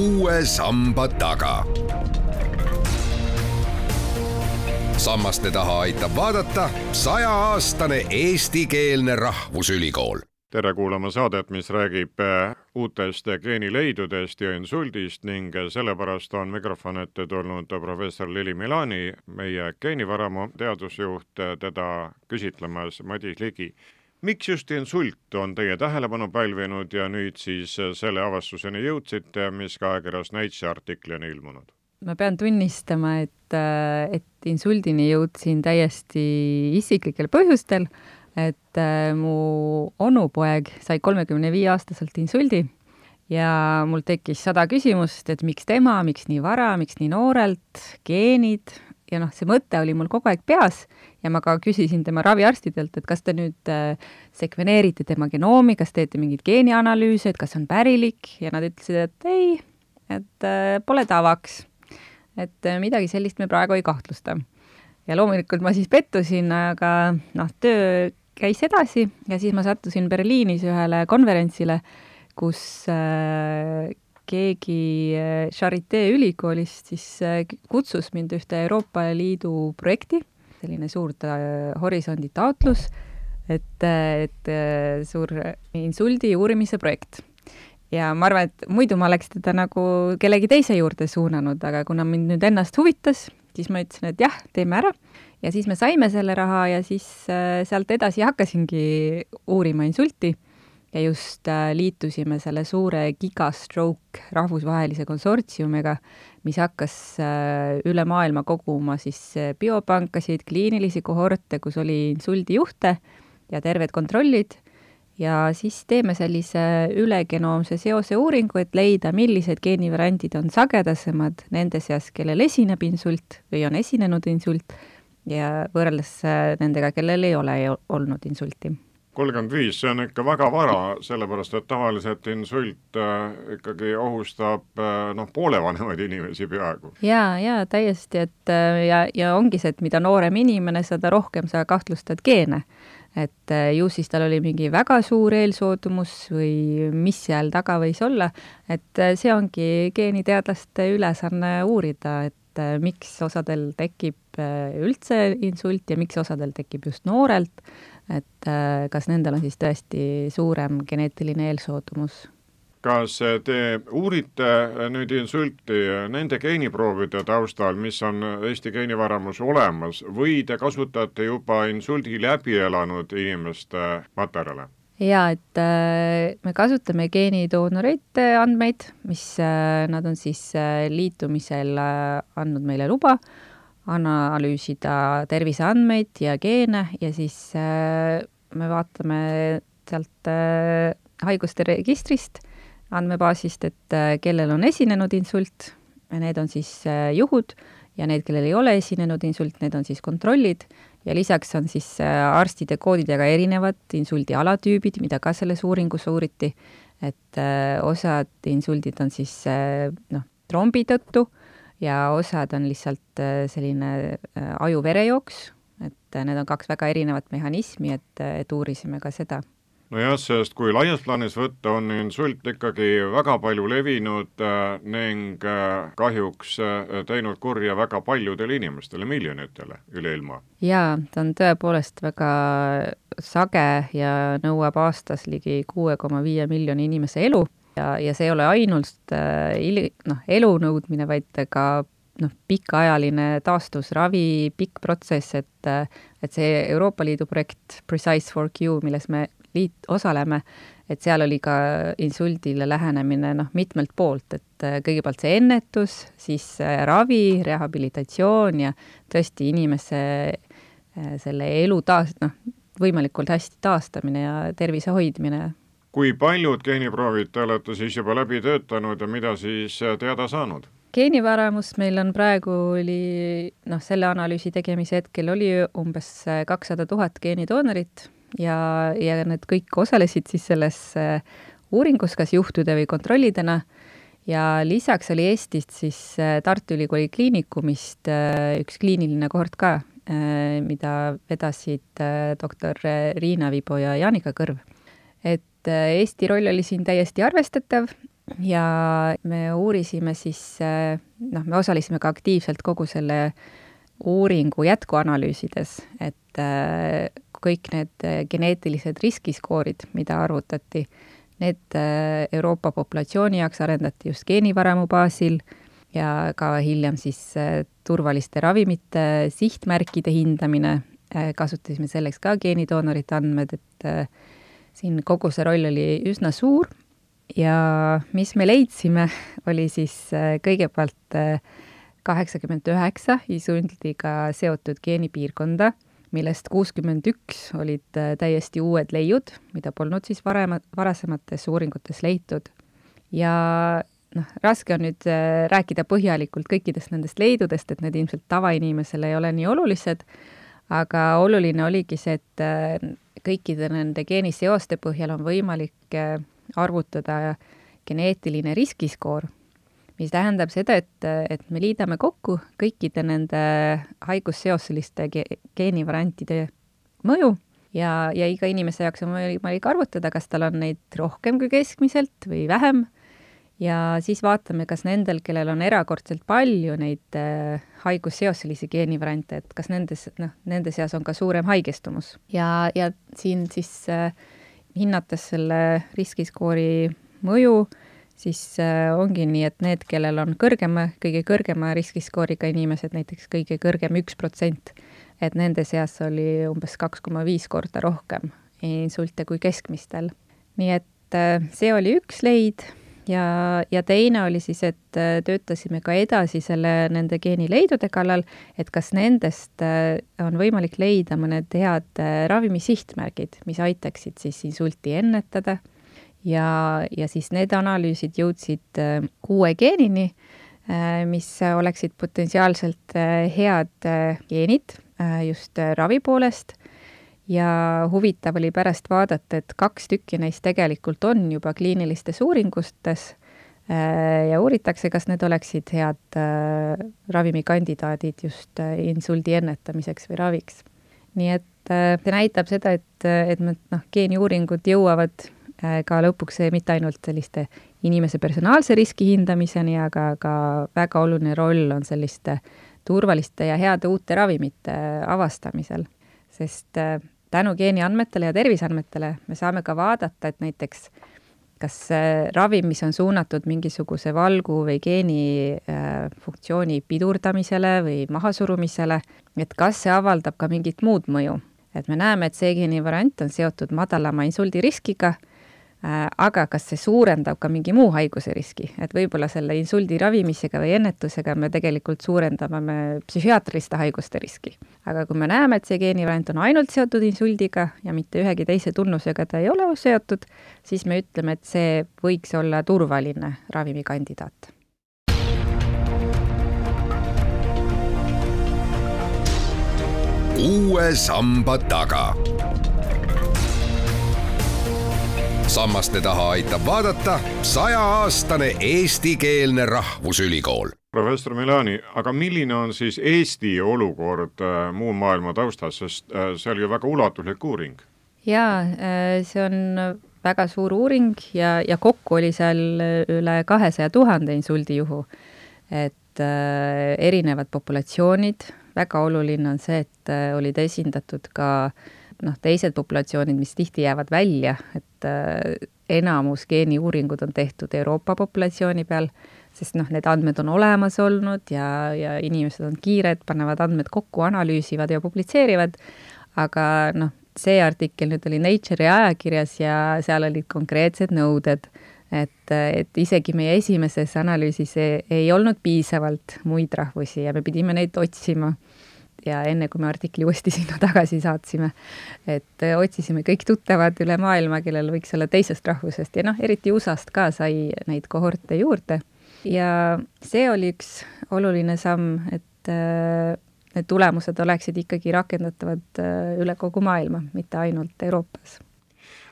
uue samba taga. sammaste taha aitab vaadata sajaaastane eestikeelne rahvusülikool tere kuulama saadet, mis räägib äh, uutest geenileidudest ja insuldist ning sellepärast on mikrofon ette tulnud professor Lili Milani, meie geenivaramu teadusjuht, teda küsitlemas Madis Ligi. Miks just insult on teie tähelepanu pälvinud ja nüüd siis selle avastuseni jõudsite, mis ka ajakirjas Nature artikli on ilmunud? ma pean tunnistama, et, et insuldini jõudsin täiesti isiklikel põhjustel et äh, mu onupoeg sai kolmekümne viie aastaselt insuldi ja mul tekkis sada küsimust, et miks tema, miks nii vara, miks nii noorelt, geenid ja noh, see mõte oli mul kogu aeg peas ja ma ka küsisin tema raviarstidelt, et kas te nüüd äh, sekveneerite tema genoomi, kas teete mingeid geenianalüüse, et kas on pärilik ja nad ütlesid, et ei, et äh, pole tavaks. et äh, midagi sellist me praegu ei kahtlusta. ja loomulikult ma siis pettusin, aga noh, töö käis edasi ja siis ma sattusin Berliinis ühele konverentsile, kus äh, keegi äh, Charité ülikoolist siis äh, kutsus mind ühte Euroopa Liidu projekti, selline suur horisondi taotlus, et, et suur insuldi uurimise projekt. Ja ma arvan, et muidu ma oleks teda nagu kellegi teise juurde suunanud, aga kuna mind nüüd ennast huvitas, siis ma ütlesin, et jah, teeme ära. Ja siis me saime selle raha ja siis sealt edasi hakkasingi uurima insulti ja just äh, liitusime selle suure Gigastroke rahvusvahelise konsortsiumiga, mis hakkas äh, üle maailma koguma siis biopankasid, kliinilisi kohorte, kus oli insuldijuhte ja terved kontrollid. Ja siis teeme sellise ülegenoomse seose uuringu, et leida, millised geenivariandid on sagedasemad nende seas, kellel esineb insult või on esinenud insult ja võrreldes äh, nendega, kellel ei ole olnud insulti kolmkümmend viis, see on ikka väga vara, sellepärast et tavaliselt insult äh, ikkagi ohustab äh, noh, poole vanemaid inimesi peaaegu. jaa, jaa, täiesti, et äh, ja, ja ongi see, et mida noorem inimene, seda rohkem sa kahtlustad geene. et äh, ju siis tal oli mingi väga suur eelsoodumus või mis seal taga võis olla, et äh, see ongi geeniteadlaste ülesanne uurida, et et miks osadel tekib üldse insult ja miks osadel tekib just noorelt, et äh, kas nendel on siis tõesti suurem geneetiline eelsoodumus kas te uurite nüüd insulti nende geeniproovide taustal, mis on Eesti geenivaramus olemas või te kasutate juba insuldi läbi elanud inimeste materjale? jaa, et äh, me kasutame geenidoonorite andmeid, mis äh, nad on siis äh, liitumisel äh, andnud meile luba analüüsida terviseandmeid ja geene ja siis äh, me vaatame sealt äh, haiguste registrist, andmebaasist, et äh, kellel on esinenud insult, need on siis juhud ja need, kellel ei ole esinenud insult, need on siis kontrollid. Ja lisaks on siis arstide koodidega erinevad insuldi alatüübid, mida ka selles uuringus uuriti, et osad insuldid on siis noh, trombi tõttu ja osad on lihtsalt selline aju-verejooks, et need on kaks väga erinevat mehhanismi, et, et uurisime ka seda. Nojah, sest kui laias plaanis võtta, on insult ikkagi väga palju levinud äh, ning äh, kahjuks äh, teinud kurja väga paljudele inimestele, miljonitele üle ilma. jaa, ta on tõepoolest väga sage ja nõuab aastas ligi kuue koma viie miljoni inimese elu ja, ja see ei ole ainult äh, noh, elu nõudmine, vaid ka noh, pikaajaline taastusravi, pikk protsess, et et see Euroopa Liidu projekt Precise for Q, milles me liit, osaleme, et seal oli ka insuldile lähenemine noh, mitmelt poolt, et äh, kõigepealt see ennetus, siis äh, ravi, rehabilitatsioon ja tõesti inimese äh, selle elu taas, noh, võimalikult hästi taastamine ja tervise hoidmine. Kui paljud geeniproovid te olete siis juba läbi töötanud ja mida siis teada saanud? geenivaramust meil on praegu oli, noh, selle analüüsi tegemise hetkel oli umbes kakssada tuhat geenidoonorit ja, ja need kõik osalesid siis selles äh, uuringus kas juhtude või kontrollidena ja lisaks oli Eestist siis äh, Tartu Ülikooli Kliinikumist äh, üks kliiniline kohort ka, mida vedasid doktor Riina Vibo ja Jaanika Kõrv. Et Eesti roll oli siin täiesti arvestatav ja me uurisime siis, noh, me osalesime ka aktiivselt kogu selle uuringu jätkuanalüüsides, et kõik need geneetilised riskiskoorid, mida arvutati, need Euroopa populatsiooni jaoks arendati just geenivaramu baasil ja ka hiljem siis turvaliste ravimite sihtmärkide hindamine, kasutasime selleks ka geenidoonorite andmed, et siin kogu see roll oli üsna suur ja mis me leidsime, oli siis äh, kõigepealt äh, kaheksakümmend üheksa isundiga seotud geenipiirkonda, millest kuuskümmend üks olid äh, täiesti uued leiud, mida polnud siis varem, varasemates uuringutes leitud. ja noh, raske on nüüd rääkida põhjalikult kõikidest nendest leidudest, et need ilmselt tavainimesele ei ole nii olulised, aga oluline oligi see, et kõikide nende geeniseoste põhjal on võimalik arvutada geneetiline riskiskoor, mis tähendab seda, et, et me liidame kokku kõikide nende haigusseoseliste ge geenivariantide mõju ja, ja iga inimese jaoks on võimalik arvutada, kas tal on neid rohkem kui keskmiselt või vähem ja siis vaatame, kas nendel, kellel on erakordselt palju neid äh, haigusseoselisi geenivariante, et kas nendes, noh, nende seas on ka suurem haigestumus. ja, ja siin siis äh, hinnates selle riskiskoori mõju, siis äh, ongi nii, et need, kellel on kõrgema, kõige kõrgema riskiskooriga inimesed, näiteks kõige kõrgem üks protsent, et nende seas oli umbes kaks koma viis korda rohkem insulte kui keskmistel. nii et äh, see oli üks leid ja, ja teine oli siis, et äh, töötasime ka edasi selle, nende geenileidude kallal, et kas nendest äh, on võimalik leida mõned head äh, ravimi sihtmärgid, mis aitaksid siis insulti ennetada. Ja, ja siis need analüüsid jõudsid kuue geenini, mis oleksid potentsiaalselt head geenid just ravi poolest ja huvitav oli pärast vaadata, et kaks tükki neist tegelikult on juba kliinilistes uuringutes äh, ja uuritakse, kas need oleksid head äh, ravimikandidaadid just äh, insuldi ennetamiseks või raviks. nii et see näitab seda, et, et noh, geeniuuringud jõuavad ka lõpuks mitte ainult selliste inimese personaalse riski hindamiseni, aga ka väga oluline roll on selliste turvaliste ja heade uute ravimite avastamisel, sest tänu geeniandmetele ja terviseandmetele me saame ka vaadata, et näiteks kas ravim, mis on suunatud mingisuguse valgu või geeni äh, funktsiooni pidurdamisele või mahasurumisele, et kas see avaldab ka mingit muud mõju. et me näeme, et see geenivariant on seotud madalama insuldiriskiga Äh, aga kas see suurendab ka mingi muu haiguse riski, et võib-olla selle insuldi ravimisega või ennetusega me tegelikult suurendame me psühhiaatriliste haiguste riski. aga kui me näeme, et see geenivariant on ainult seotud insuldiga ja mitte ühegi teise tunnusega ta ei ole seotud, siis me ütleme, et see võiks olla turvaline ravimikandidaat. Uue samba taga sammaste taha aitab vaadata sajaaastane eestikeelne rahvusülikool. professor Milani, aga milline on siis Eesti olukord äh, muu maailma taustas, sest äh, see oli ju väga ulatuslik uuring? jaa äh,, see on väga suur uuring ja, ja kokku oli seal üle kahesaja tuhande insuldijuhu. et äh, erinevad populatsioonid, väga oluline on see, et äh, olid esindatud ka noh, teised populatsioonid, mis tihti jäävad välja, et äh, enamus geeniuuringud on tehtud Euroopa populatsiooni peal, sest noh, need andmed on olemas olnud ja, ja inimesed on kiired, panevad andmed kokku, analüüsivad ja publitseerivad, aga noh, see artikkel nüüd oli Nature'i ajakirjas ja seal olid konkreetsed nõuded, et, et isegi meie esimeses analüüsis ei, ei olnud piisavalt muid rahvusi ja me pidime neid otsima ja enne, kui me artikli uuesti sinna tagasi saatsime, et äh, otsisime kõik tuttavad üle maailma, kellel võiks olla teisest rahvusest ja noh, eriti USA-st ka sai neid kohorte juurde. ja see oli üks oluline samm, et äh, need tulemused oleksid ikkagi rakendatavad äh, üle kogu maailma, mitte ainult Euroopas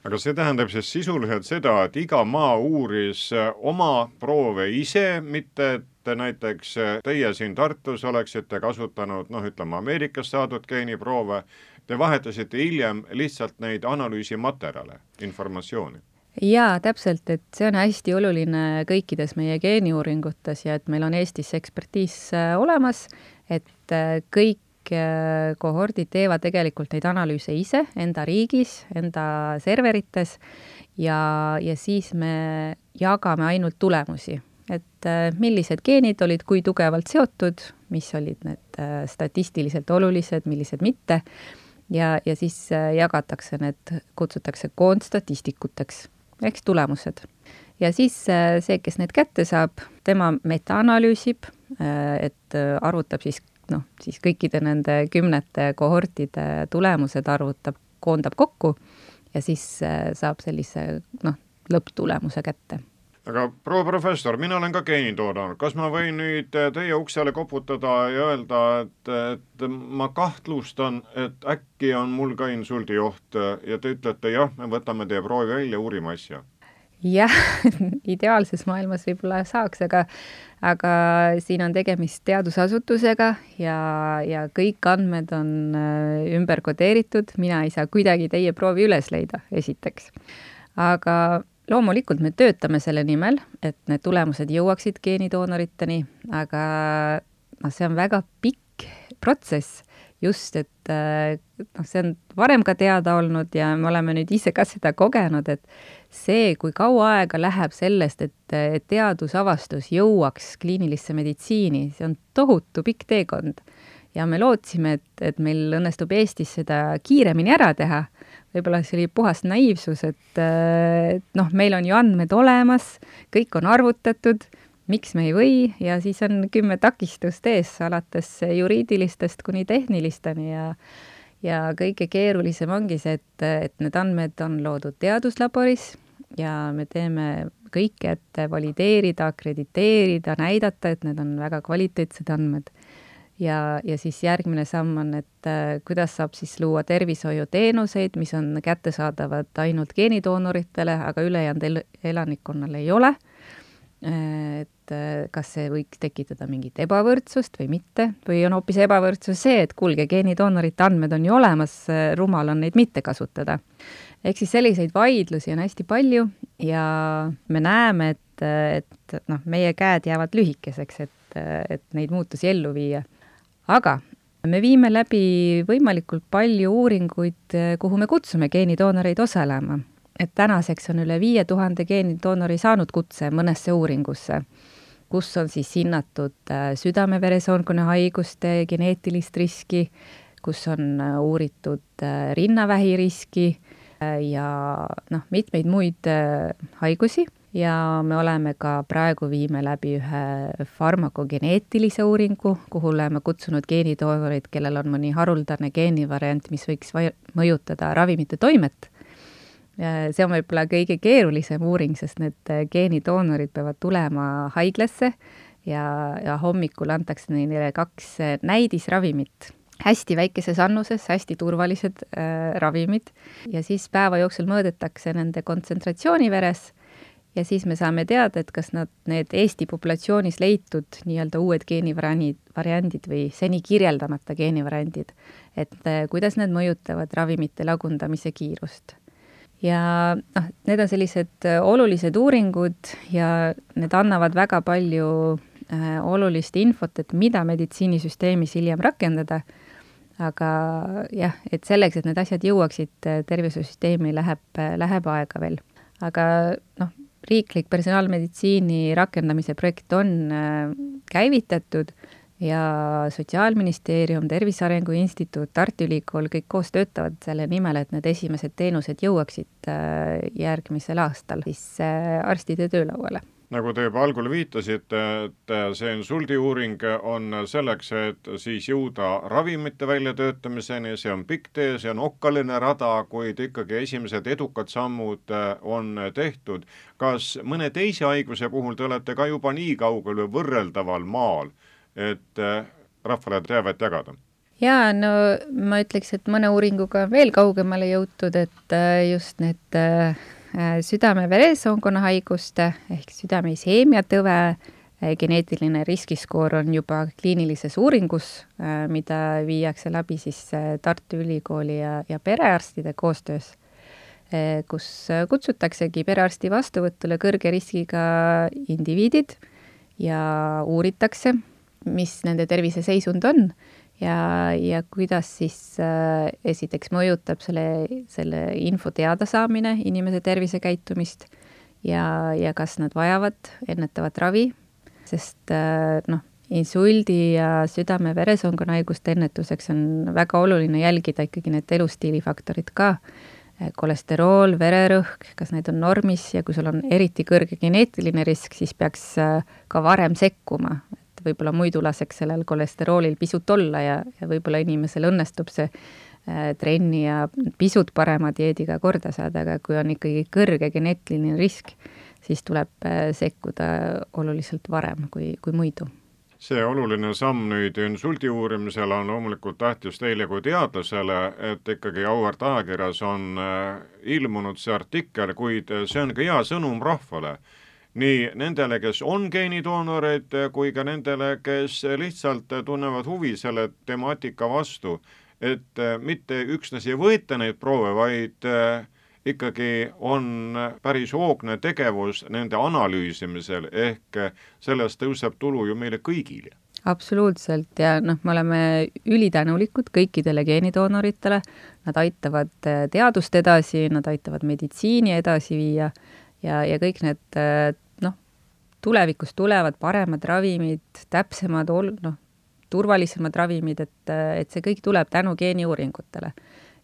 aga see tähendab siis sisuliselt seda, et iga maa uuris oma proove ise, mitte et näiteks teie siin Tartus oleksite kasutanud noh, ütleme Ameerikast saadud geeniproove, te vahetasite hiljem lihtsalt neid analüüsimaterjale, informatsiooni? jaa, täpselt, et see on hästi oluline kõikides meie geeniuuringutes ja et meil on Eestis ekspertiis äh, olemas, et äh, kõik kohordid teevad tegelikult neid analüüse ise enda riigis, enda serverites ja, ja siis me jagame ainult tulemusi et äh, millised geenid olid kui tugevalt seotud, mis olid need äh, statistiliselt olulised, millised mitte, ja, ja siis äh, jagatakse need, kutsutakse koondstatistikuteks ehk tulemused. ja siis see, kes need kätte saab, tema metaanalüüsib, et arvutab siis noh, siis kõikide nende kümnete kohortide tulemused arvutab, koondab kokku ja siis saab sellise noh, lõpptulemuse kätte aga proua professor, mina olen ka geenitoodang, kas ma võin nüüd eh, teie uksele koputada ja öelda, et, et ma kahtlustan, et äkki on mul ka insuldioht ja te ütlete jah, me võtame teie proovi välja, uurime asja? Jah, ideaalses maailmas võib-olla saaks, aga aga siin on tegemist teadusasutusega ja, ja kõik andmed on eh, ümber kodeeritud, mina ei saa kuidagi teie proovi üles leida, esiteks. aga loomulikult me töötame selle nimel, et need tulemused jõuaksid geenidoonoriteni, aga noh, see on väga pikk protsess, just et noh, see on varem ka teada olnud ja me oleme nüüd ise ka seda kogenud, et see, kui kaua aega läheb sellest, et, teadusavastus jõuaks kliinilisse meditsiini, see on tohutu pikk teekond. ja me lootsime, et, et meil õnnestub Eestis seda kiiremini ära teha võib-olla see oli puhas naiivsus, et, et noh, meil on ju andmed olemas, kõik on arvutatud, miks me ei või ja siis on kümme takistust ees, alates juriidilistest kuni tehnilisteni ja ja kõige keerulisem ongi see, et, et need andmed on loodud teaduslaboris ja me teeme kõike, et valideerida, akrediteerida, näidata, et need on väga kvaliteetsed andmed ja, ja siis järgmine samm on, et äh, kuidas saab siis luua tervishoiuteenuseid, mis on kättesaadavad ainult geenidoonoritele, aga ülejäänud el elanikkonnale ei ole. Äh, et äh, kas see võiks tekitada mingit ebavõrdsust või mitte, või on hoopis ebavõrdsus see, et kuulge, geenidoonorite andmed on ju olemas, rumal on neid mitte kasutada. ehk siis selliseid vaidlusi on hästi palju ja me näeme, et, et noh, meie käed jäävad lühikeseks, et, et neid muutusi ellu viia aga me viime läbi võimalikult palju uuringuid, kuhu me kutsume geenidoonoreid osalema. Et tänaseks on üle viie tuhande geenidoonori saanud kutse mõnesse uuringusse, kus on siis hinnatud äh, südame-veresoonkonna haiguste geneetilist riski, kus on äh, uuritud äh, rinnavähi riski ja noh, mitmeid muid haigusi ja me oleme ka praegu viime läbi ühe farmakogeneetilise uuringu, kuhu oleme kutsunud geenidoonorid, kellel on mõni haruldane geenivariant, mis võiks mõjutada ravimite toimet. See on võib-olla kõige keerulisem uuring, sest need geenidoonorid peavad tulema haiglasse ja, ja hommikul antakse neile kaks näidisravimit hästi väikeses annuses, hästi turvalised äh, ravimid ja siis päeva jooksul mõõdetakse nende kontsentratsiooni veres ja siis me saame teada, et kas nad, need Eesti populatsioonis leitud nii-öelda uued geenivariandid, variandid või seni kirjeldamata geenivariandid, et äh, kuidas need mõjutavad ravimite lagundamise kiirust. Ja noh, need on sellised äh, olulised uuringud ja need annavad väga palju äh, olulist infot, et mida meditsiinisüsteemis hiljem rakendada, aga jah, et selleks, et need asjad jõuaksid äh, tervisesüsteemi, läheb, läheb aega veel. aga noh, riiklik personaalmeditsiini rakendamise projekt on äh, käivitatud ja Sotsiaalministeerium, Tervise Arengu Instituut, Tartu Ülikool, kõik koos töötavad selle nimel, et need esimesed teenused jõuaksid äh, järgmisel aastal siis äh, arstide töölauale. Nagu te juba algul viitasite, et see insuldiuuring on selleks, et siis jõuda ravimite väljatöötamiseni, see on pikk tee, see on okkaline rada, kuid ikkagi esimesed edukad sammud on tehtud. kas mõne teise haiguse puhul te olete ka juba nii kaugel või võrreldaval maal, et rahvale teavet jagada? jaa, no ma ütleks, et mõne uuringuga on veel kaugemale jõutud, et just need Äh, südame-veresoonkonna haiguste ehk südame isheemia tõve äh, geneetiline riskiskoor on juba kliinilises uuringus, äh, mida viiakse läbi siis Tartu Ülikooli ja, ja perearstide koostöös. kus kutsutaksegi perearsti vastuvõtule kõrge riskiga indiviidid ja uuritakse, mis nende terviseseisund on ja, ja kuidas siis äh, esiteks mõjutab selle, selle info teadasaamine inimese tervisekäitumist ja, ja kas nad vajavad ennetavat ravi, sest äh, noh, insuldi ja südame-veresoonkonna haiguste ennetuseks on väga oluline jälgida ikkagi need elustiilifaktorid ka, kolesterool, vererõhk, kas need on normis ja kui sul on eriti kõrge geneetiline risk, siis peaks äh, ka varem sekkuma, võib-olla muidu laseks sellel kolesteroolil pisut olla ja, ja võib-olla inimesel õnnestub see äh, trenni ja pisut parema dieediga korda saada, aga kui on ikkagi kõrge geneetiline risk, siis tuleb äh, sekkuda oluliselt varem kui, kui muidu see oluline samm nüüd insuldi uurimisel on loomulikult tähtis teile kui teadlasele, et ikkagi auväärt ajakirjas on äh, ilmunud see artikkel, kuid see on ka hea sõnum rahvale. Nii nendele, kes on geenidoonorid, kui ka nendele, kes lihtsalt tunnevad huvi selle temaatika vastu, et äh, mitte üksnes ei võeta neid proove, vaid äh, ikkagi on päris hoogne tegevus nende analüüsimisel, ehk sellest tõuseb tulu ju meile kõigile. Absoluutselt. Ja noh, me oleme ülitänulikud kõikidele geenidoonoritele, nad aitavad teadust edasi, nad aitavad meditsiini edasi viia ja, ja kõik need tulevikus tulevad paremad ravimid, täpsemad ol-, noh, turvalisemad ravimid, et, et see kõik tuleb tänu geeniuuringutele.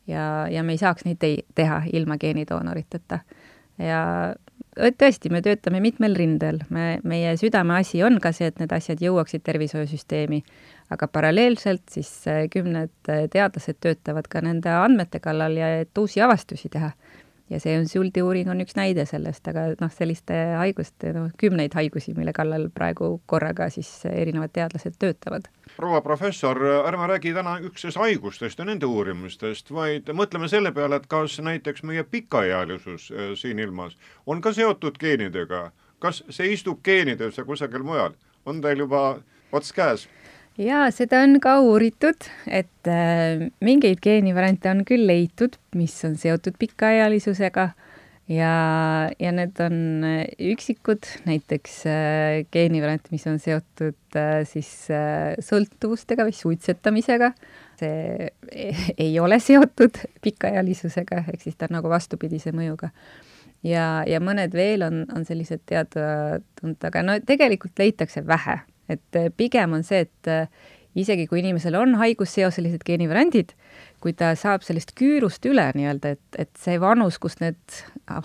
Ja, ja me ei saaks neid tei-, teha ilma geenidoonoriteta. ja tõesti, me töötame mitmel rindel, me, meie südameasi on ka see, et need asjad jõuaksid tervishoiusüsteemi, aga paralleelselt siis äh, kümned äh, teadlased töötavad ka nende andmete kallal ja et uusi avastusi teha ja see insuldi uuring on üks näide sellest, aga noh, selliste haiguste, noh, kümneid haigusi, mille kallal praegu korraga siis erinevad teadlased töötavad. proua professor, ärme räägi täna üksnes haigustest ja nende uurimustest, vaid mõtleme selle peale, et kas näiteks meie pikaealisus äh, siin ilmas on ka seotud geenidega, kas see istub geenides ja kusagil mujal, on teil juba ots käes? Jaa, seda on ka uuritud, et äh, mingeid geenivariante on küll leitud, mis on seotud pikaealisusega ja, ja need on äh, üksikud, näiteks äh, geenivariant, mis on seotud siis sõltuvustega või suitsetamisega, see ei ole seotud pikaealisusega, ehk siis ta on nagu vastupidise mõjuga. Ja, ja mõned veel on, on sellised teada-tuntud, aga no tegelikult leitakse vähe et äh, pigem on see, et äh, isegi kui inimesel on haigusseoselised geenivariandid, kui ta saab sellest küürust üle nii-öelda, et, et see vanus, kus need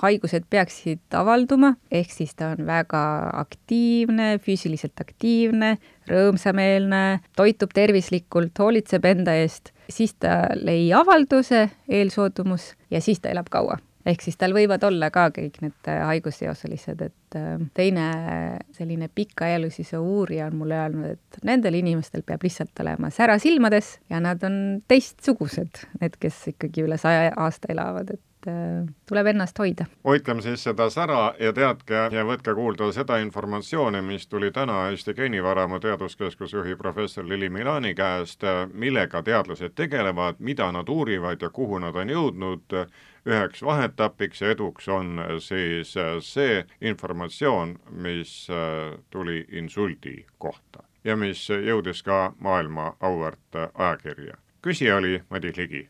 haigused peaksid avalduma, ehk siis ta on väga aktiivne, füüsiliselt aktiivne, rõõmsameelne, toitub tervislikult, hoolitseb enda eest, siis tal ei avaldu see eelsoodumus ja siis ta elab kaua ehk siis tal võivad olla ka kõik need äh, haigusseoselised, et äh, teine selline pikaealisuse uurija on mulle öelnud, et nendel inimestel peab lihtsalt olema sära silmades ja nad on teistsugused, need, kes ikkagi üle saja aasta elavad, et äh, tuleb ennast hoida. hoidkem siis seda sära ja teadke ja võtke kuulda seda informatsiooni, mis tuli täna Eesti Geenivaramu Teaduskeskuse juhi professor Lili Milani käest, millega teadlased tegelevad, mida nad uurivad ja kuhu nad on jõudnud üheks vaheetapiks ja eduks on siis see informatsioon, mis äh, tuli insuldi kohta ja mis jõudis ka maailma auväärt ajakirja. küsija oli Madis Ligi.